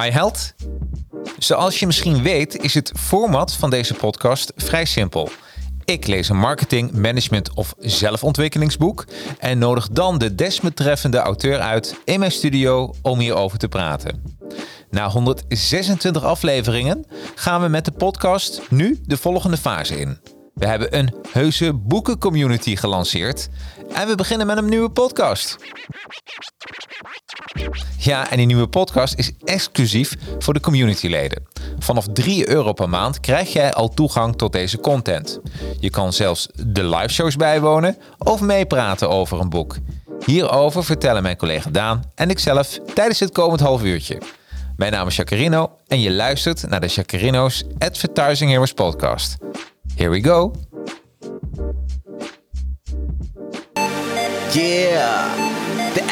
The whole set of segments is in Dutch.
Hi Held. Zoals je misschien weet is het format van deze podcast vrij simpel. Ik lees een marketing, management of zelfontwikkelingsboek en nodig dan de desbetreffende auteur uit in mijn studio om hierover te praten. Na 126 afleveringen gaan we met de podcast nu de volgende fase in. We hebben een heuse boekencommunity gelanceerd en we beginnen met een nieuwe podcast. Ja, en die nieuwe podcast is exclusief voor de communityleden. Vanaf 3 euro per maand krijg jij al toegang tot deze content. Je kan zelfs de live shows bijwonen of meepraten over een boek. Hierover vertellen mijn collega Daan en ikzelf tijdens het komend half uurtje. Mijn naam is Jacarino en je luistert naar de Jacarino's Advertising Heroes podcast. Here we go. Yeah,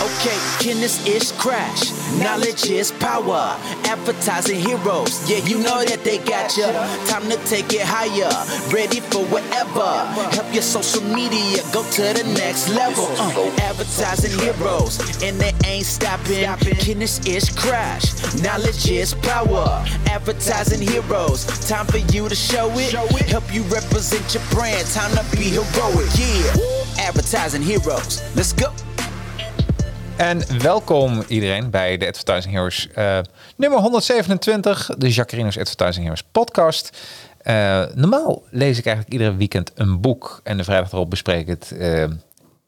Okay, can this ish crash? Knowledge is power. Advertising heroes. Yeah, you know that they got ya. Time to take it higher. Ready for whatever. Help your social media go to the next level. Uh, advertising heroes. And they ain't stopping. Can this ish crash? Knowledge is power. Advertising heroes. Time for you to show it. Help you represent your brand. Time to be heroic. Yeah. Advertising heroes. Let's go. En welkom iedereen bij de Advertising Heroes uh, nummer 127, de Jacarino's Advertising Heroes podcast. Uh, normaal lees ik eigenlijk iedere weekend een boek en de vrijdag erop bespreek ik het uh,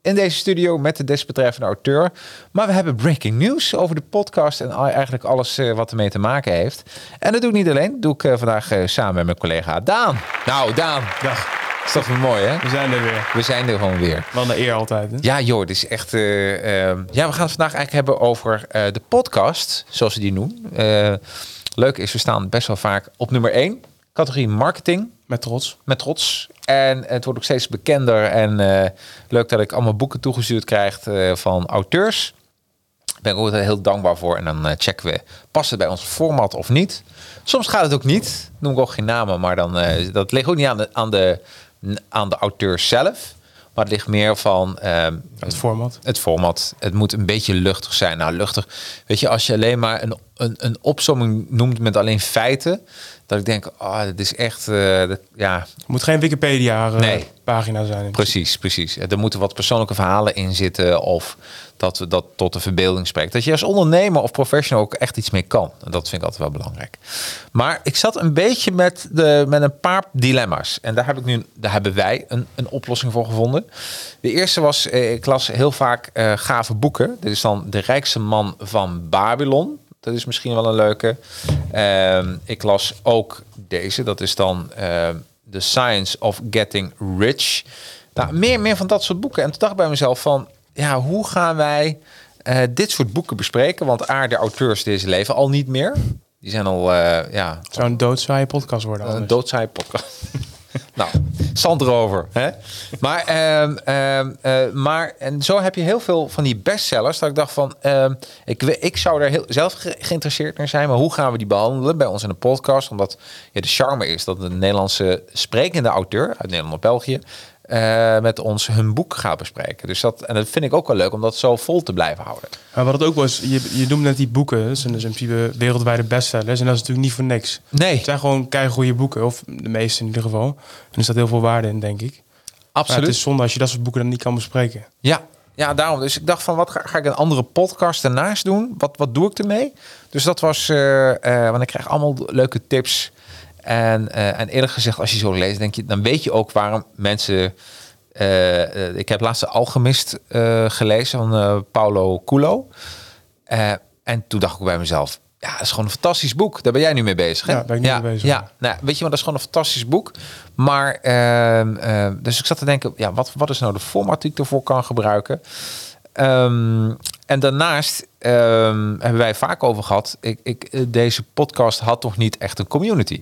in deze studio met de desbetreffende auteur. Maar we hebben breaking news over de podcast en eigenlijk alles wat ermee te maken heeft. En dat doe ik niet alleen, dat doe ik vandaag samen met mijn collega Daan. Nou, Daan. Dag. Is toch weer mooi, hè? We zijn er weer. We zijn er gewoon weer. Wel een eer altijd. Hè? Ja, joh, het is echt. Uh, uh, ja, we gaan het vandaag eigenlijk hebben over uh, de podcast, zoals ze die noemen. leuk is, we staan best wel vaak op nummer 1, categorie marketing. Met trots. Met trots. En het wordt ook steeds bekender. En leuk dat ik allemaal boeken toegestuurd krijg van auteurs. Daar ben ik ook heel dankbaar voor. En dan checken we, past het bij ons format of niet? Soms gaat het ook niet. Noem ik ook geen namen, maar dan, dat ligt ook niet aan de, aan de aan de auteur zelf. Maar het ligt meer van... Uh, het format. Het format. Het moet een beetje luchtig zijn. Nou, luchtig. Weet je, als je alleen maar een, een, een opzomming noemt met alleen feiten... dat ik denk, oh, dat is echt... Uh, dat, ja. Het moet geen Wikipedia-pagina nee. zijn. Precies, precies. Er moeten wat persoonlijke verhalen in zitten... of dat we dat tot de verbeelding spreekt. Dat je als ondernemer of professional ook echt iets mee kan. En dat vind ik altijd wel belangrijk. Maar ik zat een beetje met, de, met een paar dilemma's. En daar, heb ik nu, daar hebben wij een, een oplossing voor gevonden. De eerste was, eh, ik las heel vaak uh, gave boeken. Dit is dan De Rijkste Man van Babylon. Dat is misschien wel een leuke. Uh, ik las ook deze. Dat is dan uh, The Science of Getting Rich. Nou, meer, meer van dat soort boeken. En toen dacht ik bij mezelf van ja, hoe gaan wij uh, dit soort boeken bespreken? Want A, de auteurs deze leven al niet meer. Die zijn al, uh, ja... Het zou een doodzaaie podcast worden. Een doodzaaie podcast. Nou, zand erover. Hè? Maar, uh, uh, maar en zo heb je heel veel van die bestsellers. Dat ik dacht van, ik, ik zou daar heel, zelf geïnteresseerd naar zijn. Maar hoe gaan we die behandelen bij ons in de podcast? Omdat ja, de charme is dat een Nederlandse sprekende auteur uit Nederland of België uh, met ons hun boek gaat bespreken. Dus dat, en dat vind ik ook wel leuk om dat zo vol te blijven houden. Maar wat het ook was, je, je noemt net die boeken, dat zijn dus in principe wereldwijde bestsellers. En dat is natuurlijk niet voor niks. Nee. Het zijn gewoon goede boeken, of de meeste in ieder geval. En er staat heel veel waarde in, denk ik. Absoluut. Maar het is zonde als je dat soort boeken dan niet kan bespreken. Ja, ja, daarom. Dus ik dacht van, wat ga, ga ik een andere podcast ernaast doen? Wat, wat doe ik ermee? Dus dat was, uh, uh, want ik krijg allemaal leuke tips en, uh, en eerlijk gezegd, als je zo leest, denk je, dan weet je ook waarom mensen. Uh, ik heb laatst de Alchemist gelezen van Paulo Coelho. en toen dacht ik bij mezelf, ja, dat is gewoon een fantastisch boek. Daar ben jij nu mee bezig. Hè? Ja, ben ik ja, mee bezig. Ja, nou, weet je, maar dat is gewoon een fantastisch boek. Maar, ehm, dus ik zat te denken, ja, wat, wat is nou de format die ik ervoor kan gebruiken? Um, en daarnaast ehm, hebben wij vaak over gehad. Ik, ik, eh, deze podcast had toch niet echt een community.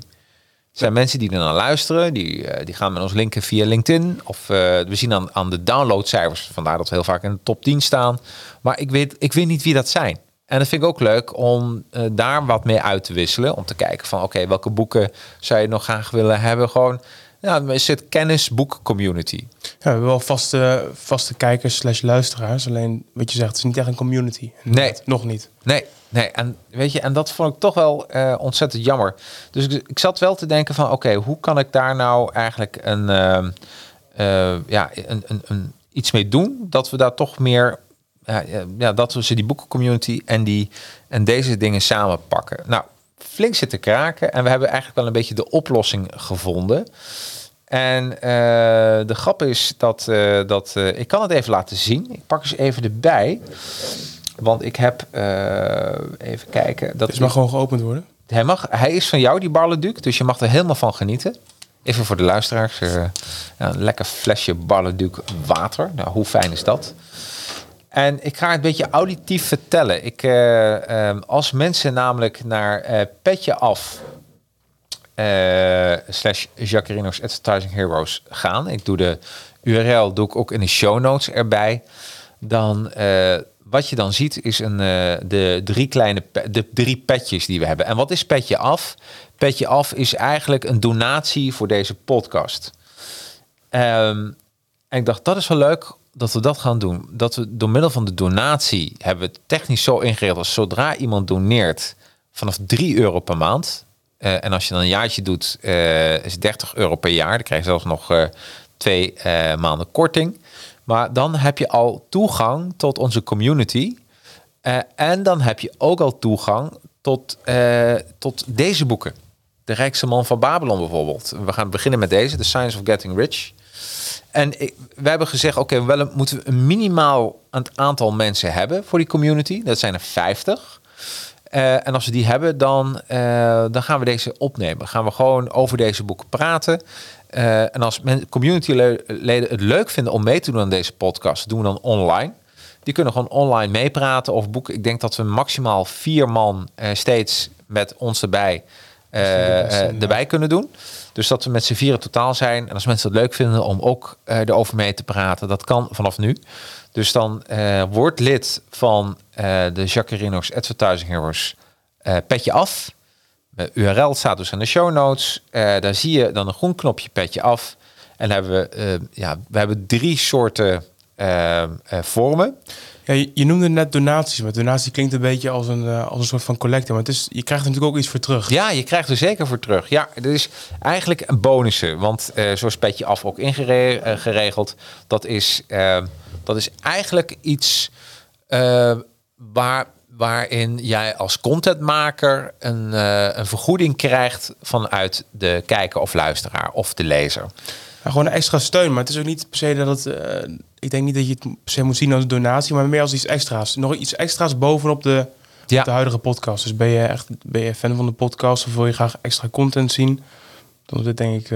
Er zijn mensen die er naar luisteren, die, eh, die gaan met ons linken via LinkedIn. Of eh, we zien aan, aan de downloadcijfers, vandaar dat we heel vaak in de top 10 staan. Maar ik weet, ik weet niet wie dat zijn. En dat vind ik ook leuk om eh, daar wat mee uit te wisselen. Om te kijken van oké, welke boeken zou je nog graag willen hebben? Gewoon, ja, is het kennisboek community. Ja, we hebben wel vaste, vaste kijkers slash luisteraars. Alleen, wat je zegt, het is niet echt een community. Nee. Nog niet. Nee, nee. En weet je, en dat vond ik toch wel eh, ontzettend jammer. Dus ik, ik zat wel te denken van, oké, hoe kan ik daar nou eigenlijk een, ehm, eh, ja, een, een, een, iets mee doen? Dat we daar toch meer, ja, dat we ze die boekencommunity en die en deze dingen samen pakken. Nou, flink zitten kraken en we hebben eigenlijk wel een beetje de oplossing gevonden. En de grap is dat, dat ik kan het even laten zien. Ik pak eens even erbij. Want ik heb, even kijken. Dat dus mag gewoon geopend worden? Hij, mag, hij is van jou, die Barleduc. Dus je mag er helemaal van genieten. Even voor de luisteraars. ja, een lekker flesje Barleduc water. Nou, hoe fijn is dat? En ik ga het een beetje auditief vertellen. Ik, als mensen namelijk naar Petje Af uh, slash Jacarino's Advertising Heroes gaan. Ik doe de URL doe ik ook in de show notes erbij. Dan uh, wat je dan ziet is een, uh, de drie kleine de drie petjes die we hebben. En wat is petje af? Petje af is eigenlijk een donatie voor deze podcast. Um, en ik dacht dat is wel leuk dat we dat gaan doen. Dat we door middel van de donatie hebben we technisch zo ingeregeld als zodra iemand doneert vanaf 3 euro per maand uh, en als je dan een jaartje doet, uh, is 30 euro per jaar. Dan krijg je zelfs nog twee maanden korting. Maar dan heb je al toegang tot onze community. en dan heb je ook al toegang tot, tot deze boeken. De Rijkste Man van Babylon bijvoorbeeld. We gaan beginnen met deze, The Science of Getting Rich. En we hebben gezegd, oké, okay, we moeten een minimaal aantal mensen hebben voor die community. Dat zijn er 50. Uh, en als we die hebben, dan, dan gaan we deze opnemen. Gaan we gewoon over deze boeken praten. Uh, en als communityleden het leuk vinden om mee te doen aan deze podcast, doen we dan online. Die kunnen gewoon online meepraten of boeken. Ik denk dat we maximaal vier man steeds met ons erbij, erbij kunnen doen. Dus dat we met z'n vieren totaal zijn. En als mensen het leuk vinden om ook erover mee te praten, dat kan vanaf nu. Dus dan word lid van de Jacarino's Advertising Heroes petje af. De URL staat dus in de show notes. daar zie je dan een groen knopje petje af. En hebben we, ja, we hebben drie soorten vormen. Ja, je, je, noemde net donaties, maar donatie klinkt een beetje als een, als een soort van collecte. Maar het is, je krijgt er natuurlijk ook iets voor terug. Ja, je krijgt er zeker voor terug. Ja, het is eigenlijk een bonussen. Want zoals Petje Af ook ingeregeld, dat is dat is eigenlijk iets uh, waar, waarin jij als contentmaker een, uh, een vergoeding krijgt vanuit de kijker of luisteraar of de lezer. Ja, gewoon een extra steun, maar het is ook niet per se dat het. Uh, ik denk niet dat je het per se moet zien als een donatie, maar meer als iets extra's. Nog iets extra's bovenop de, ja. de huidige podcast. Dus ben je echt ben je fan van de podcast of wil je graag extra content zien? Dan is dit denk ik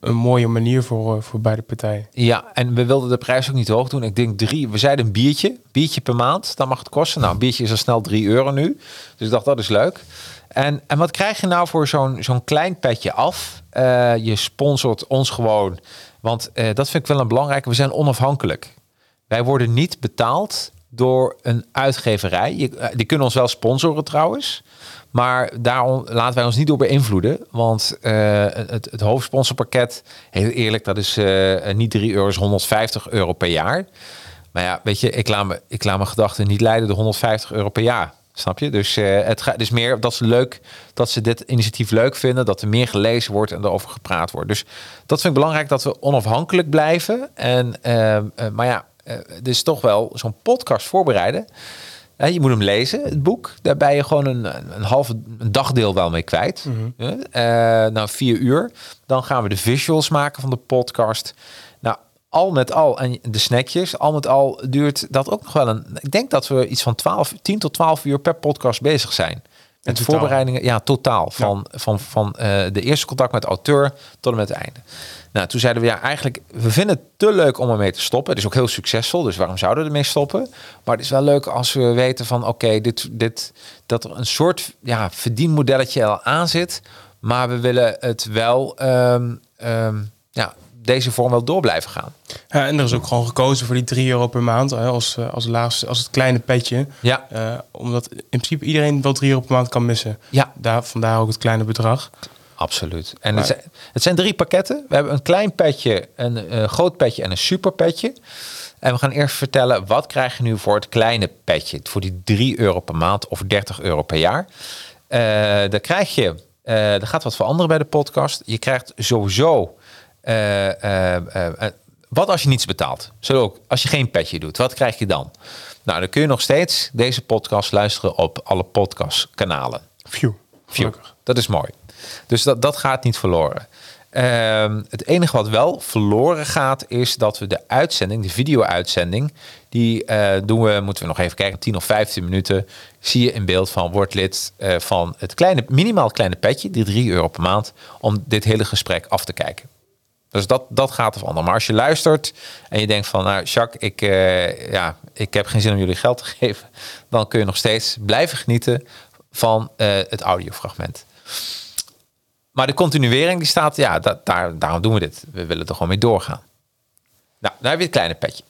een mooie manier voor, eh, voor beide partijen. Ja, en we wilden de prijs ook niet hoog doen. Ik denk drie, we zeiden een biertje, biertje per maand, dan mag het kosten. Nou, een biertje is al snel drie euro nu. Dus ik dacht, dat is leuk. En, en wat krijg je nou voor zo'n zo'n klein petje af? Uh, je sponsort ons gewoon, want uh, dat vind ik wel een belangrijke. We zijn onafhankelijk. Wij worden niet betaald door een uitgeverij. Je, die kunnen ons wel sponsoren trouwens. Maar daarom laten wij ons niet door beïnvloeden. Want uh, het, het hoofdsponsorpakket, heel eerlijk, dat is uh, niet 3 euro, is 150 euro per jaar. Maar ja, weet je, ik laat, me, ik laat mijn gedachten niet leiden door 150 euro per jaar. Snap je? Dus het gaat dus meer dat ze leuk dat ze dit initiatief leuk vinden, dat er meer gelezen wordt en erover gepraat wordt. Dus dat vind ik belangrijk dat we onafhankelijk blijven. En, maar ja, is toch wel zo'n podcast voorbereiden je moet hem lezen, het boek. Daar ben je gewoon een, een halve een dagdeel wel mee kwijt. Mm -hmm. nou, vier uur. Dan gaan we de visuals maken van de podcast. Nou, al met al, en de snackjes, al met al duurt dat ook nog wel een... Ik denk dat we iets van 12, 10 tot 12 uur per podcast bezig zijn. Totaal. voorbereidingen, ja, totaal. Van, van, van eh, de eerste contact met de auteur tot en met het einde. Nou, toen zeiden we ja, eigenlijk, we vinden het te leuk om ermee te stoppen. Het is ook heel succesvol, dus waarom zouden we ermee stoppen? Maar het is wel leuk als we weten van, oké, dit, dit, dat er een soort ja, verdienmodelletje al aan zit. Maar we willen het wel, ehm, ehm, ja, deze vorm wel door blijven gaan. Ja, en er is ook gewoon gekozen voor die 3 euro per maand als, eh, als laagste, als het kleine petje. Ja, Eh, omdat in principe iedereen wel 3 euro per maand kan missen. ja, Daar, vandaar ook het kleine bedrag. Absoluut. En Maar- het, zijn, het zijn drie pakketten. We hebben een klein petje, een groot petje en een super petje. En we gaan eerst vertellen wat krijg je nu voor het kleine petje. Voor die 3 euro per maand of 30 euro per jaar. Eh daar krijg je, eh er gaat wat veranderen bij de podcast. Je krijgt sowieso, wat als je niets betaalt? Zo ook, als je geen petje doet, wat krijg je dan? Nou, dan kun je nog steeds deze podcast luisteren op alle podcastkanalen. Phew. Gelukkig. Dat is mooi. Dus dat, dat gaat niet verloren. Ehm, het enige wat wel verloren gaat, is dat we de uitzending, de video-uitzending, die eh, doen we, moeten we nog even kijken, 10 of 15 minuten. Zie je in beeld van word lid eh, van het kleine, minimaal kleine petje, die 3 euro per maand, om dit hele gesprek af te kijken. Dus dat, dat gaat er veranderen. Maar als je luistert en je denkt van, nou Jacques, ik, eh, ja, ik heb geen zin om jullie geld te geven, dan kun je nog steeds blijven genieten van eh, het audiofragment. Maar de continuering die staat, ja, da- daar, daarom doen we dit. We willen er gewoon mee doorgaan. Nou, daar heb je het kleine petje.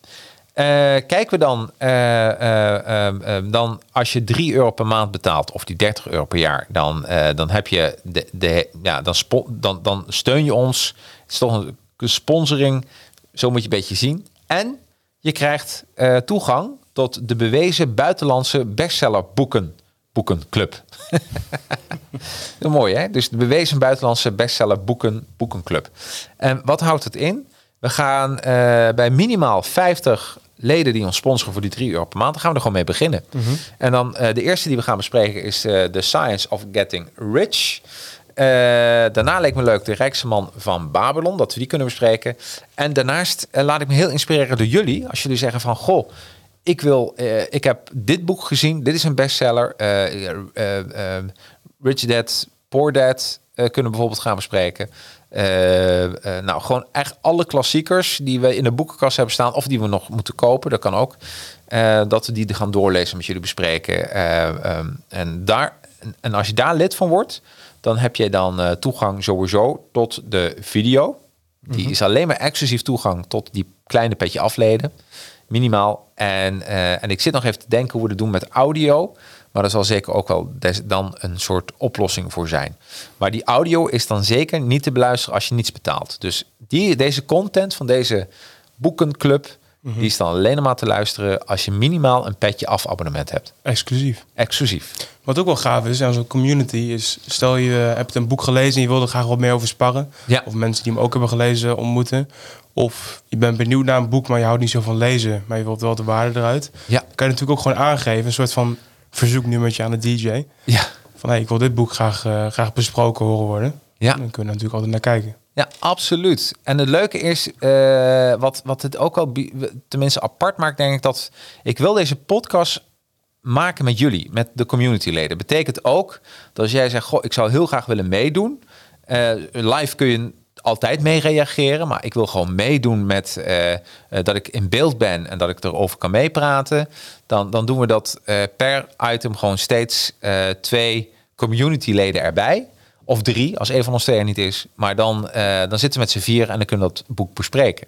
Eh, kijken we dan, eh, eh, dan als je 3 euro per maand betaalt of die 30 euro per jaar, dan, dan heb je de, de, ja, dan, dan, dan steun je ons. Het is toch een sponsoring, zo moet je een beetje zien. En je krijgt toegang tot de bewezen buitenlandse bestseller boeken, boekenclub. Heel mooi, hè? Dus de bewezen buitenlandse bestseller boeken, boekenclub. En wat houdt het in? We gaan bij minimaal 50 leden die ons sponsoren voor die 3 euro per maand, dan gaan we er gewoon mee beginnen. En dan eh, de eerste die we gaan bespreken is eh The Science of Getting Rich. Eh, daarna leek me leuk de rijkste man van Babylon, dat we die kunnen bespreken. En daarnaast laat ik me heel inspireren door jullie. Als jullie zeggen van, goh, ik, wil, ik heb dit boek gezien, dit is een bestseller. Rich Dad, Poor Dad kunnen we bijvoorbeeld gaan bespreken. Eh, eh, nou, gewoon echt alle klassiekers die we in de boekenkast hebben staan... of die we nog moeten kopen, dat kan ook. eh, dat we die gaan doorlezen met jullie bespreken. Eh, ehm, en, daar, en als je daar lid van wordt... dan heb je dan toegang sowieso tot de video. Die is alleen maar exclusief toegang tot die kleine petje afleden. Minimaal. En, en ik zit nog even te denken hoe we het doen met audio. Maar er zal zeker ook wel des- dan een soort oplossing voor zijn. Maar die audio is dan zeker niet te beluisteren als je niets betaalt. Dus die, deze content van deze boekenclub... die is dan alleen maar te luisteren als je minimaal een petje af abonnement hebt. Exclusief. Exclusief. Wat ook wel gaaf is aan zo'n community is, stel je hebt een boek gelezen en je wil er graag wat meer over sparren. Ja. Of mensen die hem ook hebben gelezen ontmoeten. Of je bent benieuwd naar een boek, maar je houdt niet zo van lezen, maar je wilt wel de waarde eruit. Ja. Kan je natuurlijk ook gewoon aangeven, een soort van verzoeknummertje aan de DJ. Ja. Van hey, ik wil dit boek graag, eh, graag besproken horen worden. Ja. Dan kunnen we natuurlijk altijd naar kijken. Ja, absoluut. En het leuke is, eh, wat, wat het ook al tenminste apart maakt, denk ik, dat ik wil deze podcast maken met jullie, met de communityleden. Betekent ook dat als jij zegt, goh, ik zou heel graag willen meedoen. Eh, live kun je altijd mee reageren, maar ik wil gewoon meedoen met eh, eh, dat ik in beeld ben en dat ik erover kan meepraten. Dan, dan doen we dat eh, per item gewoon steeds twee communityleden erbij. Of drie, als een van ons twee er niet is. Maar dan, dan zitten we met z'n vier en dan kunnen we dat boek bespreken.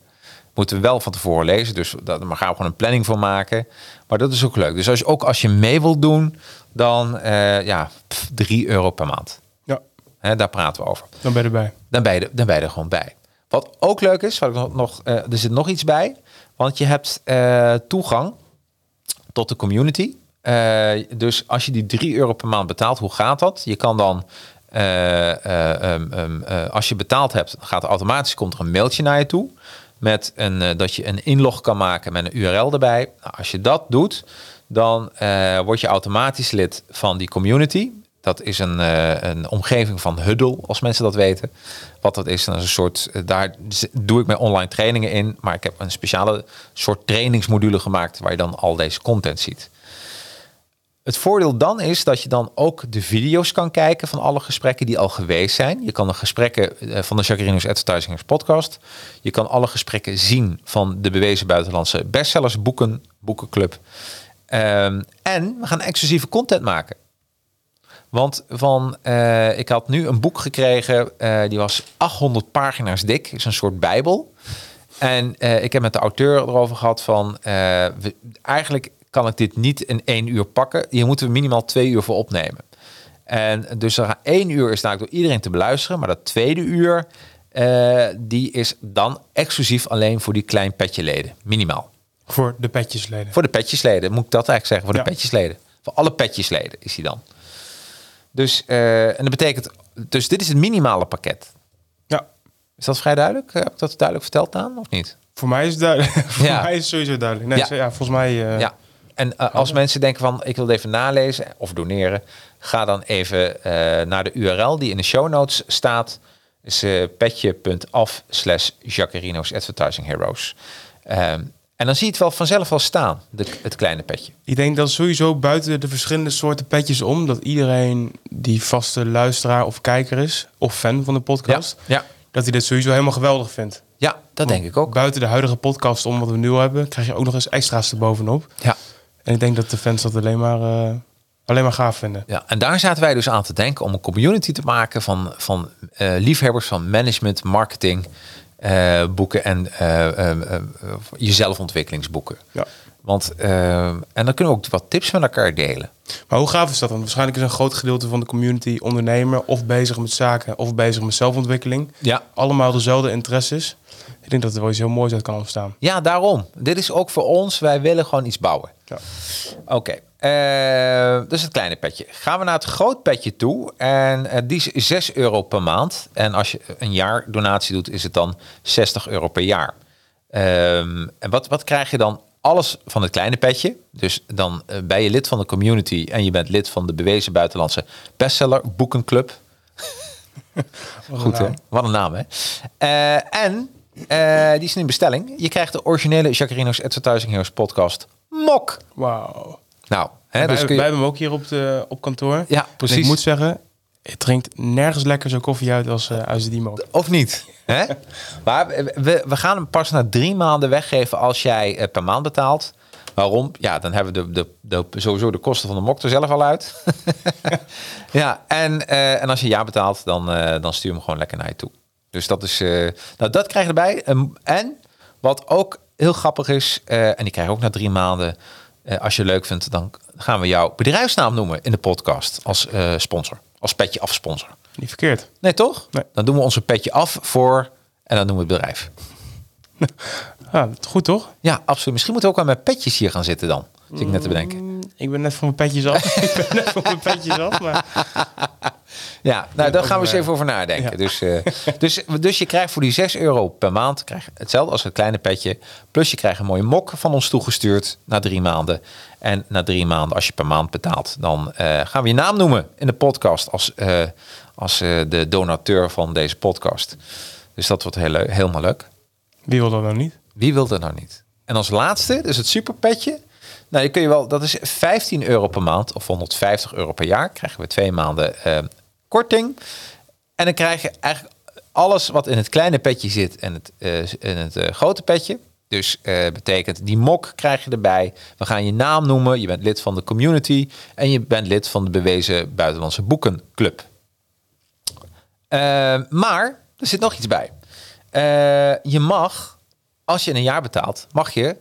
Moeten we wel van tevoren lezen, dus daar gaan we gewoon een planning voor maken. Maar dat is ook leuk. Dus als je, ook als je mee wilt doen, dan ja, pff, drie euro per maand. Daar praten we over. dan ben je erbij. Dan ben je, er- dan ben je er gewoon bij. Wat ook leuk is, wat ik nog, nog, eh, er zit nog iets bij. Want je hebt eh, toegang tot de community. Eh, dus als je die 3 euro per maand betaalt, hoe gaat dat? Je kan dan, eh, eh, ehm, ehm, eh, als je betaald hebt, gaat er automatisch komt er een mailtje naar je toe. Met een, dat je een inlog kan maken met een URL erbij. Nou, als je dat doet, dan word je automatisch lid van die community. Dat is een, eh, een omgeving van Huddle, als mensen dat weten. Wat dat is, dat is een soort, eh, daar doe ik mijn online trainingen in. Maar ik heb een speciale soort trainingsmodule gemaakt waar je dan al deze content ziet. Het voordeel dan is dat je dan ook de video's kan kijken van alle gesprekken die al geweest zijn. Je kan de gesprekken eh, van de Jacarino's Advertisingers podcast. Je kan alle gesprekken zien van de bewezen buitenlandse bestsellers boeken, boekenclub. Ehm, en we gaan exclusieve content maken. Want van, eh, ik had nu een boek gekregen, eh, die was 800 pagina's dik. is een soort bijbel. En ik heb met de auteur erover gehad van, we, eigenlijk kan ik dit niet in één uur pakken. Hier moeten we minimaal twee uur voor opnemen. En dus er één uur is daar door iedereen te beluisteren, maar dat tweede uur, die is dan exclusief alleen voor die klein petjeleden, minimaal. Voor de petjesleden. Voor de petjesleden, moet ik dat eigenlijk zeggen, voor de petjesleden. Voor alle petjesleden is hij dan. Dus, uh, en dat betekent, dus dit is het minimale pakket. Ja. Is dat vrij duidelijk? Heb ik dat duidelijk verteld aan, of niet? Voor mij is het duidelijk. voor ja. mij is het sowieso duidelijk. Nee, ja. ja volgens mij... Uh... Ja, en uh, als mensen denken van ik wil het even nalezen of doneren, ga dan even naar de URL die in de show notes staat. Is petje.af slash Jacarino's Advertising Heroes. Um, en dan zie je het wel vanzelf al staan, de, het kleine petje. Ik denk dat sowieso buiten de verschillende soorten petjes om, dat iedereen die vaste luisteraar of kijker is, of fan van de podcast, ja, ja. dat hij dit sowieso helemaal geweldig vindt. Ja, dat denk ik ook. Buiten de huidige podcast om wat we nu hebben, krijg je ook nog eens extra's erbovenop. Ja. En ik denk dat de fans dat alleen maar, uh, alleen maar gaaf vinden. Ja, en daar zaten wij dus aan te denken om een community te maken van, van uh, liefhebbers van management, marketing, uh, boeken en jezelfontwikkelingsboeken. Ja. Want, en dan kunnen we ook wat tips met elkaar delen. Maar hoe gaaf is dat dan? Waarschijnlijk is een groot gedeelte van de community ondernemer of bezig met zaken of bezig met zelfontwikkeling. Ja. Allemaal dezelfde interesses. Ik denk dat er wel iets heel moois uit kan ontstaan. Ja, daarom. Dit is ook voor ons. Wij willen gewoon iets bouwen. Ja. Oké, okay. Uh, dus het kleine petje. Gaan we naar het groot petje toe. En uh, die is 6 euro per maand. En als je een jaar donatie doet, is het dan 60 euro per jaar. Um, en wat, wat krijg je dan? Alles van het kleine petje. Dus dan uh, ben je lid van de community en je bent lid van de bewezen buitenlandse bestseller boekenclub. Goed hè? Wat een naam hè? en die is in bestelling. Je krijgt de originele Jacarino's Advertising Heroes podcast Mok. Wauw. Nou, hè, wij, dus je... wij hebben hem ook hier op, de, op kantoor. Ja, precies. En ik moet zeggen, het drinkt nergens lekker zo koffie uit als uh, uit die mok. Of niet? hè? maar we, we gaan hem pas na drie maanden weggeven als jij uh, per maand betaalt. Waarom? Ja, dan hebben we de, de, de, sowieso de kosten van de mok er zelf al uit. ja, en, uh, en als je ja betaalt, dan, dan stuur hem gewoon lekker naar je toe. Dus dat is, uh, nou dat krijg je erbij. Um, en wat ook heel grappig is, en die krijg je ook na drie maanden, uh, als je leuk vindt, dan gaan we jouw bedrijfsnaam noemen in de podcast als sponsor, als petje af sponsor. Niet verkeerd. Nee, toch? Nee. Dan doen we onze petje af voor en dan doen we het bedrijf. Ja, goed toch? Ja, absoluut. Misschien moeten we ook aan mijn petjes hier gaan zitten dan. Zit ik net te bedenken. Mm, ik ben net van mijn petjes af. ik ben net van mijn petjes af, maar... Ja, nou daar gaan we eens even over nadenken. Ja. Dus, uh, dus, dus je krijgt voor die 6 euro per maand krijg hetzelfde als een kleine petje. Plus je krijgt een mooie mok van ons toegestuurd na drie maanden. En na drie maanden, als je per maand betaalt, dan uh, gaan we je naam noemen in de podcast als, uh, als de donateur van deze podcast. Dus dat wordt heel leuk, helemaal leuk. Wie wil dat nou niet? Wie wil dat nou niet? En als laatste, dus het superpetje. Nou, je kun je wel, dat is 15 euro per maand of 150 euro per jaar. Krijgen we twee maanden uh, korting. En dan krijg je eigenlijk alles wat in het kleine petje zit en het, uh, in het uh, grote petje. Dus betekent die mok krijg je erbij. We gaan je naam noemen. Je bent lid van de community en je bent lid van de bewezen buitenlandse boekenclub. maar er zit nog iets bij. je mag, als je een jaar betaalt, mag je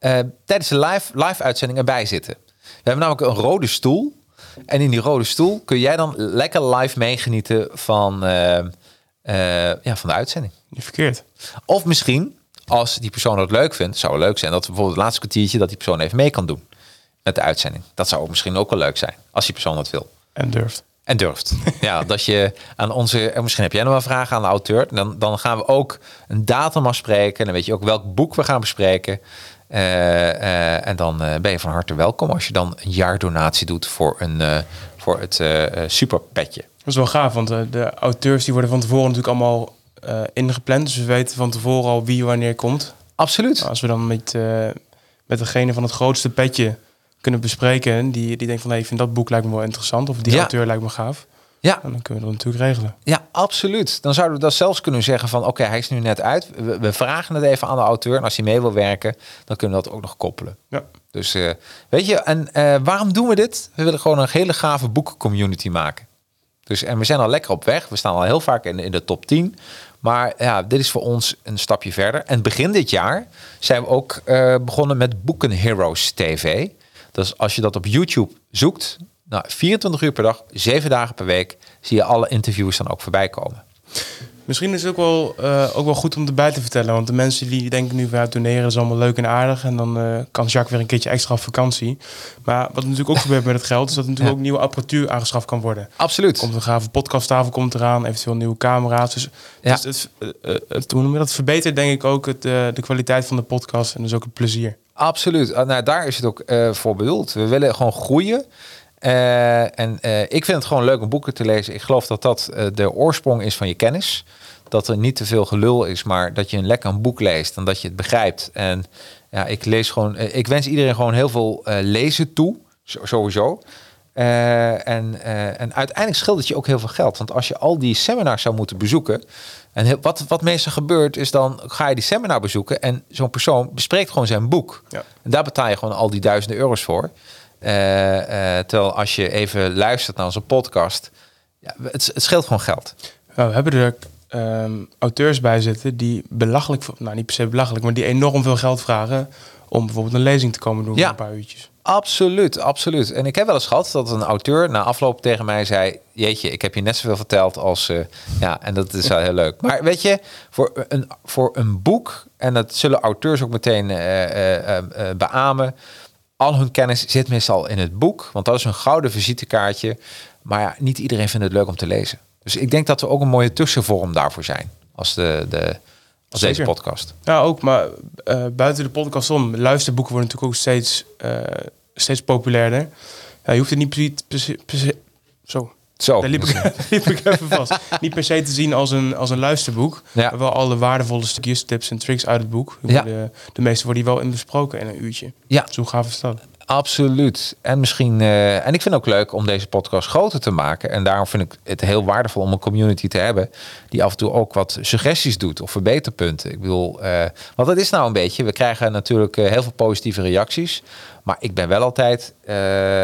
uh, tijdens de live, live uitzending erbij zitten. We hebben namelijk een rode stoel. En in die rode stoel kun jij dan lekker live meegenieten van, uh, uh, ja, van de uitzending. Niet verkeerd. Of misschien, als die persoon het leuk vindt, zou het leuk zijn dat bijvoorbeeld het laatste kwartiertje dat die persoon even mee kan doen met de uitzending. Dat zou misschien ook wel leuk zijn, als die persoon dat wil. En durft. En durft. ja, dat je aan onze. En misschien heb jij nog wel vragen aan de auteur. Dan, dan gaan we ook een datum afspreken. En dan weet je ook welk boek we gaan bespreken. Uh, uh, en dan uh, ben je van harte welkom als je dan een jaardonatie doet voor, een, voor het superpetje. Dat is wel gaaf, want de auteurs die worden van tevoren natuurlijk allemaal ingepland. Dus we weten van tevoren al wie wanneer komt. Absoluut. Nou, als we dan met, met degene van het grootste petje kunnen bespreken. Die, die denkt van, ik vind dat boek lijkt me wel interessant. Of die Ja. auteur lijkt me gaaf. Ja, En dan kunnen we dat natuurlijk regelen. Ja, absoluut. Dan zouden we dat zelfs kunnen zeggen van... oké, hij is nu net uit. We, we vragen het even aan de auteur. En als hij mee wil werken, dan kunnen we dat ook nog koppelen. Ja. Dus eh, weet je, en eh, waarom doen we dit? We willen gewoon een hele gave boekencommunity maken. Dus, en we zijn al lekker op weg. We staan al heel vaak in, in de top 10. Maar ja, dit is voor ons een stapje verder. En begin dit jaar zijn we ook eh, begonnen met Boeken Heroes TV. Dus als je dat op YouTube zoekt, nou, 24 uur per dag, 7 dagen per week, zie je alle interviews dan ook voorbij komen. Misschien is het ook wel, eh, ook wel goed om erbij te vertellen. Want de mensen die denken nu van ja, toneren is allemaal leuk en aardig. En dan eh, kan Jacques weer een keertje extra op vakantie. Maar wat natuurlijk ook gebeurt met het geld, is dat er natuurlijk Ja. ook nieuwe apparatuur aangeschaft kan worden. Absoluut. Komt een gave podcasttafel komt eraan, eventueel nieuwe camera's. Dus, Ja. dus het, eh, het, hoe noem je dat verbetert denk ik ook het, de kwaliteit van de podcast en dus ook het plezier. Absoluut. Ah, Nou, daar is het ook voor bedoeld. We willen gewoon groeien. Eh, en eh, ik vind het gewoon leuk om boeken te lezen. Ik geloof dat dat eh, de oorsprong is van je kennis. Dat er niet te veel gelul is, maar dat je een lekker een boek leest en dat je het begrijpt. En ja, ik lees gewoon. ik wens iedereen gewoon heel veel lezen toe, sowieso. En, en uiteindelijk scheelt het je ook heel veel geld. Want als je al die seminars zou moeten bezoeken. En heel- wat, wat meestal gebeurt, is dan ga je die seminar bezoeken. En zo'n persoon bespreekt gewoon zijn boek. Ja. En daar betaal je gewoon al die duizenden euro's voor. Eh, eh, terwijl als je even luistert naar onze podcast. Ja, het, het scheelt gewoon geld. Nou, we hebben er ehm, auteurs bij zitten die belachelijk, nou niet per se belachelijk, maar die enorm veel geld vragen om bijvoorbeeld een lezing te komen doen Ja. voor een paar uurtjes. Absoluut, absoluut. En ik heb wel eens gehad dat een auteur na afloop tegen mij zei: Jeetje, ik heb je net zoveel verteld als. eh, ja, en dat is wel heel leuk. Maar weet je, voor een, voor een boek, en dat zullen auteurs ook meteen eh, beamen. Al hun kennis zit meestal in het boek, want dat is een gouden visitekaartje. Maar ja, niet iedereen vindt het leuk om te lezen. Dus ik denk dat we ook een mooie tussenvorm daarvoor zijn. Als, de, de, als deze podcast. Ja, ook, maar eh, buiten de podcast om, luisterboeken worden natuurlijk ook steeds, eh, steeds populairder. Ja, je hoeft het niet precies, precies, precies- zo, Zo. daar liep ik, daar liep ik even vast. Niet per se te zien als een, als een luisterboek, Ja. maar wel alle waardevolle stukjes, tips en tricks uit het boek. Ja. De, de meeste worden hier wel in besproken in een uurtje. Ja, Zo gaaf is dat. Absoluut. En misschien. eh, en ik vind het ook leuk om deze podcast groter te maken. En daarom vind ik het heel waardevol om een community te hebben. die af en toe ook wat suggesties doet of verbeterpunten. Ik bedoel, eh, want dat is nou een beetje. We krijgen natuurlijk eh, heel veel positieve reacties. Maar ik ben wel altijd. eh,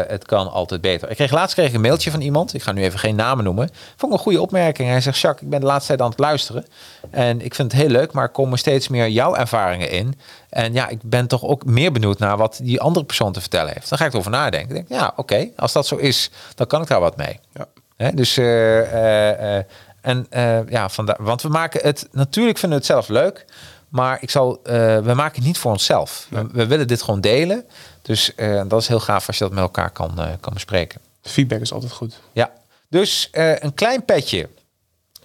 het kan altijd beter. Ik kreeg laatst kreeg ik een mailtje van iemand. Ik ga nu even geen namen noemen. Vond ik een goede opmerking. Hij zegt: Jacques, ik ben de laatste tijd aan het luisteren. En ik vind het heel leuk, maar er komen steeds meer jouw ervaringen in. En ja, ik ben toch ook meer benieuwd naar wat die andere persoon te vertellen heeft. Dan ga ik erover nadenken. Ik denk, ja, oké, als dat zo is, dan kan ik daar wat mee. Ja. Dus, eh, eh, en ja, vandaar, want we maken het, natuurlijk vinden we het zelf leuk, maar ik zal, we maken het niet voor onszelf. We, we willen dit gewoon delen. Dus eh, dat is heel gaaf als je dat met elkaar kan, eh, kan bespreken. Feedback is altijd goed. Ja, dus eh, een klein petje,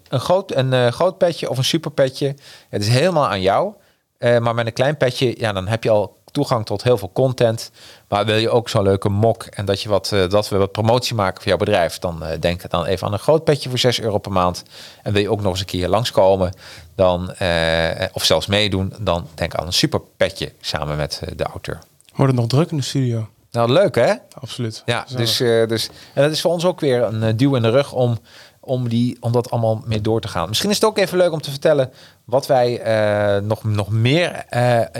een groot, een groot petje of een super petje. Het is helemaal aan jou. Maar met een klein petje, ja, dan heb je al toegang tot heel veel content. Maar wil je ook zo'n leuke mok en dat, je wat, dat we wat promotie maken voor jouw bedrijf, dan denk dan even aan een groot petje voor 6 euro per maand. En wil je ook nog eens een keer langskomen, dan, of zelfs meedoen, dan denk aan een super petje samen met de auteur. Wordt het nog druk in de studio? Nou, leuk hè? Absoluut. Ja, dus, eh, dus en dat is voor ons ook weer een eh, duw in de rug om, om, die, om dat allemaal mee door te gaan. Misschien is het ook even leuk om te vertellen wat wij eh, nog, nog meer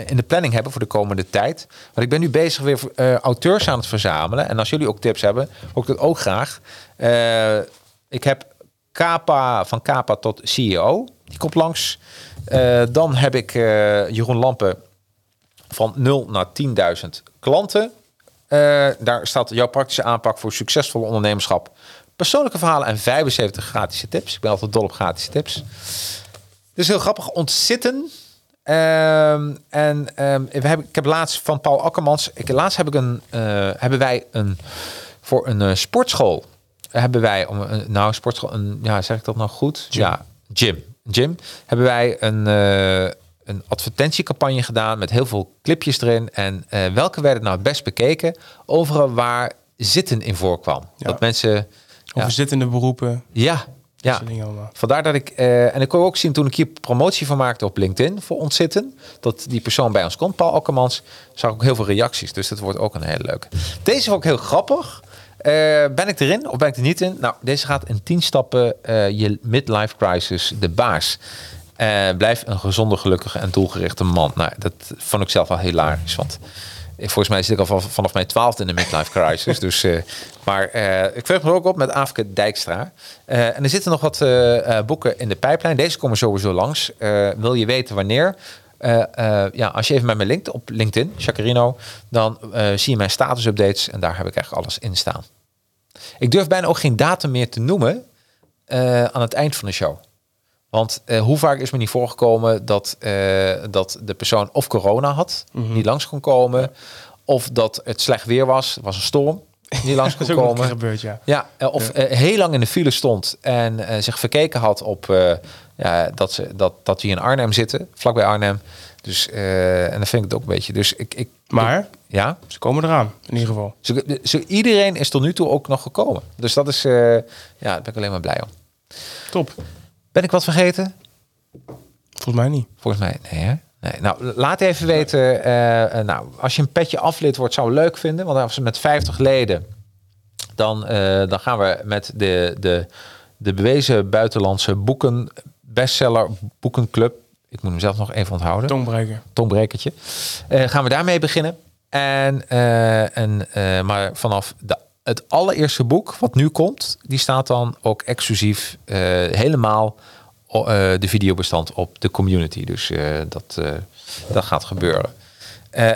in de planning hebben voor de komende tijd. Want ik ben nu bezig weer auteurs aan het verzamelen. En als jullie ook tips hebben, ook dat ook graag. Ik heb Kapa, van Kapa tot CEO. Die komt langs. Dan heb ik Jeroen Lampen van 0 naar 10.000 klanten. Eh, daar staat jouw praktische aanpak voor succesvolle ondernemerschap. Persoonlijke verhalen en 75 gratis tips. Ik ben altijd dol op gratis tips. Dus heel grappig. Ontzitten. Ehm, en ehm, we hebben, ik heb laatst van Paul Akkermans. Ik, laatst heb ik een, eh, hebben wij een voor een eh, sportschool. Hebben wij om een nou sportschool. Een, ja, zeg ik dat nog goed? Ja, gym. Gym. Hebben wij een, een advertentiecampagne gedaan met heel veel clipjes erin. En eh, welke werden nou het best bekeken? Overal waar zitten in voorkwam. Ja. Dat mensen. Over Ja. zittende beroepen. Ja, Ja. Vandaar dat ik, eh, en ik kon ook zien toen ik hier promotie van maakte op LinkedIn voor Ontzitten, dat die persoon bij ons komt, Paul Akkermans, zag ik ook heel veel reacties. Dus dat wordt ook een hele leuke. Deze vond ik heel grappig. Eh, ben ik erin of ben ik er niet in? Nou, deze gaat in 10 stappen je midlife crisis de baas. Uh, blijf een gezonde, gelukkige en doelgerichte man. Nou, dat vond ik zelf al hilarisch. Want volgens mij zit ik al vanaf mijn twaalfde in de midlife crisis. dus, uh, maar uh, ik veeg me ook op met Afke Dijkstra. en er zitten nog wat boeken in de pijplijn. Deze komen sowieso langs. wil je weten wanneer? ja, als je even met me linkt op LinkedIn, Jacarino, dan zie je mijn status updates en daar heb ik echt alles in staan. Ik durf bijna ook geen datum meer te noemen aan het eind van de show. Want uh, hoe vaak is me niet voorgekomen dat, uh, dat de persoon of corona had, mm -hmm. niet langs kon komen, of dat het slecht weer was, was een storm, niet langs kon komen. Gebeurd, ja. Ja, uh, of ja. heel lang in de file stond en zich verkeken had op ja, dat, ze, dat, dat die in Arnhem zitten, vlakbij Arnhem. Dus, en dan vind ik het ook een beetje. Dus ik, ik, maar ja? ze komen eraan, in ieder geval. Ze, ze, iedereen is tot nu toe ook nog gekomen. Dus dat is, ja, daar ben ik alleen maar blij om. Top. Ben ik wat vergeten? Volgens mij niet. Volgens mij, nee hè? Nee. Nou, laat even weten. Uh, nou, als je een petje aflid wordt, zou ik leuk vinden. Want als we met 50 leden, dan, uh, dan gaan we met de, de, de bewezen buitenlandse boeken, bestseller boekenclub. Ik moet hem zelf nog even onthouden. Tongbreker. Tongbrekertje. Uh, gaan we daarmee beginnen. En, en, maar vanaf de het allereerste boek wat nu komt, die staat dan ook exclusief uh, helemaal uh, de videobestand op de community. Dus uh, dat, dat gaat gebeuren.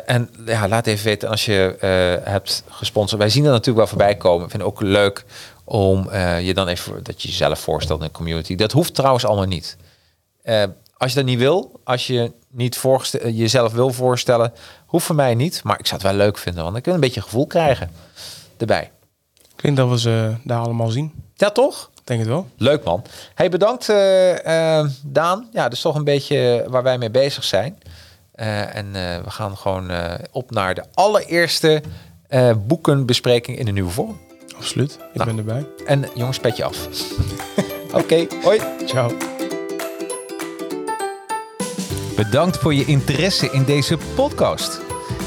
en ja, laat even weten als je hebt gesponsord. Wij zien er natuurlijk wel voorbij komen. Ik vind het ook leuk om je dan even dat je jezelf voorstelt in de community. Dat hoeft trouwens allemaal niet. als je dat niet wil, als je niet jezelf wil voorstellen, hoeft voor mij niet. Maar ik zou het wel leuk vinden, want ik wil een beetje gevoel krijgen erbij. Ik denk dat we ze daar allemaal zien. Ja, toch? Denk het wel. Leuk man. Hey, bedankt uh, uh, Daan. Ja, dat is toch een beetje waar wij mee bezig zijn. Uh, en we gaan gewoon op naar de allereerste boekenbespreking in de nieuwe vorm. Absoluut. Ik nou, ben erbij. En jongens, petje af. Oké, okay, hoi. Ciao. Bedankt voor je interesse in deze podcast.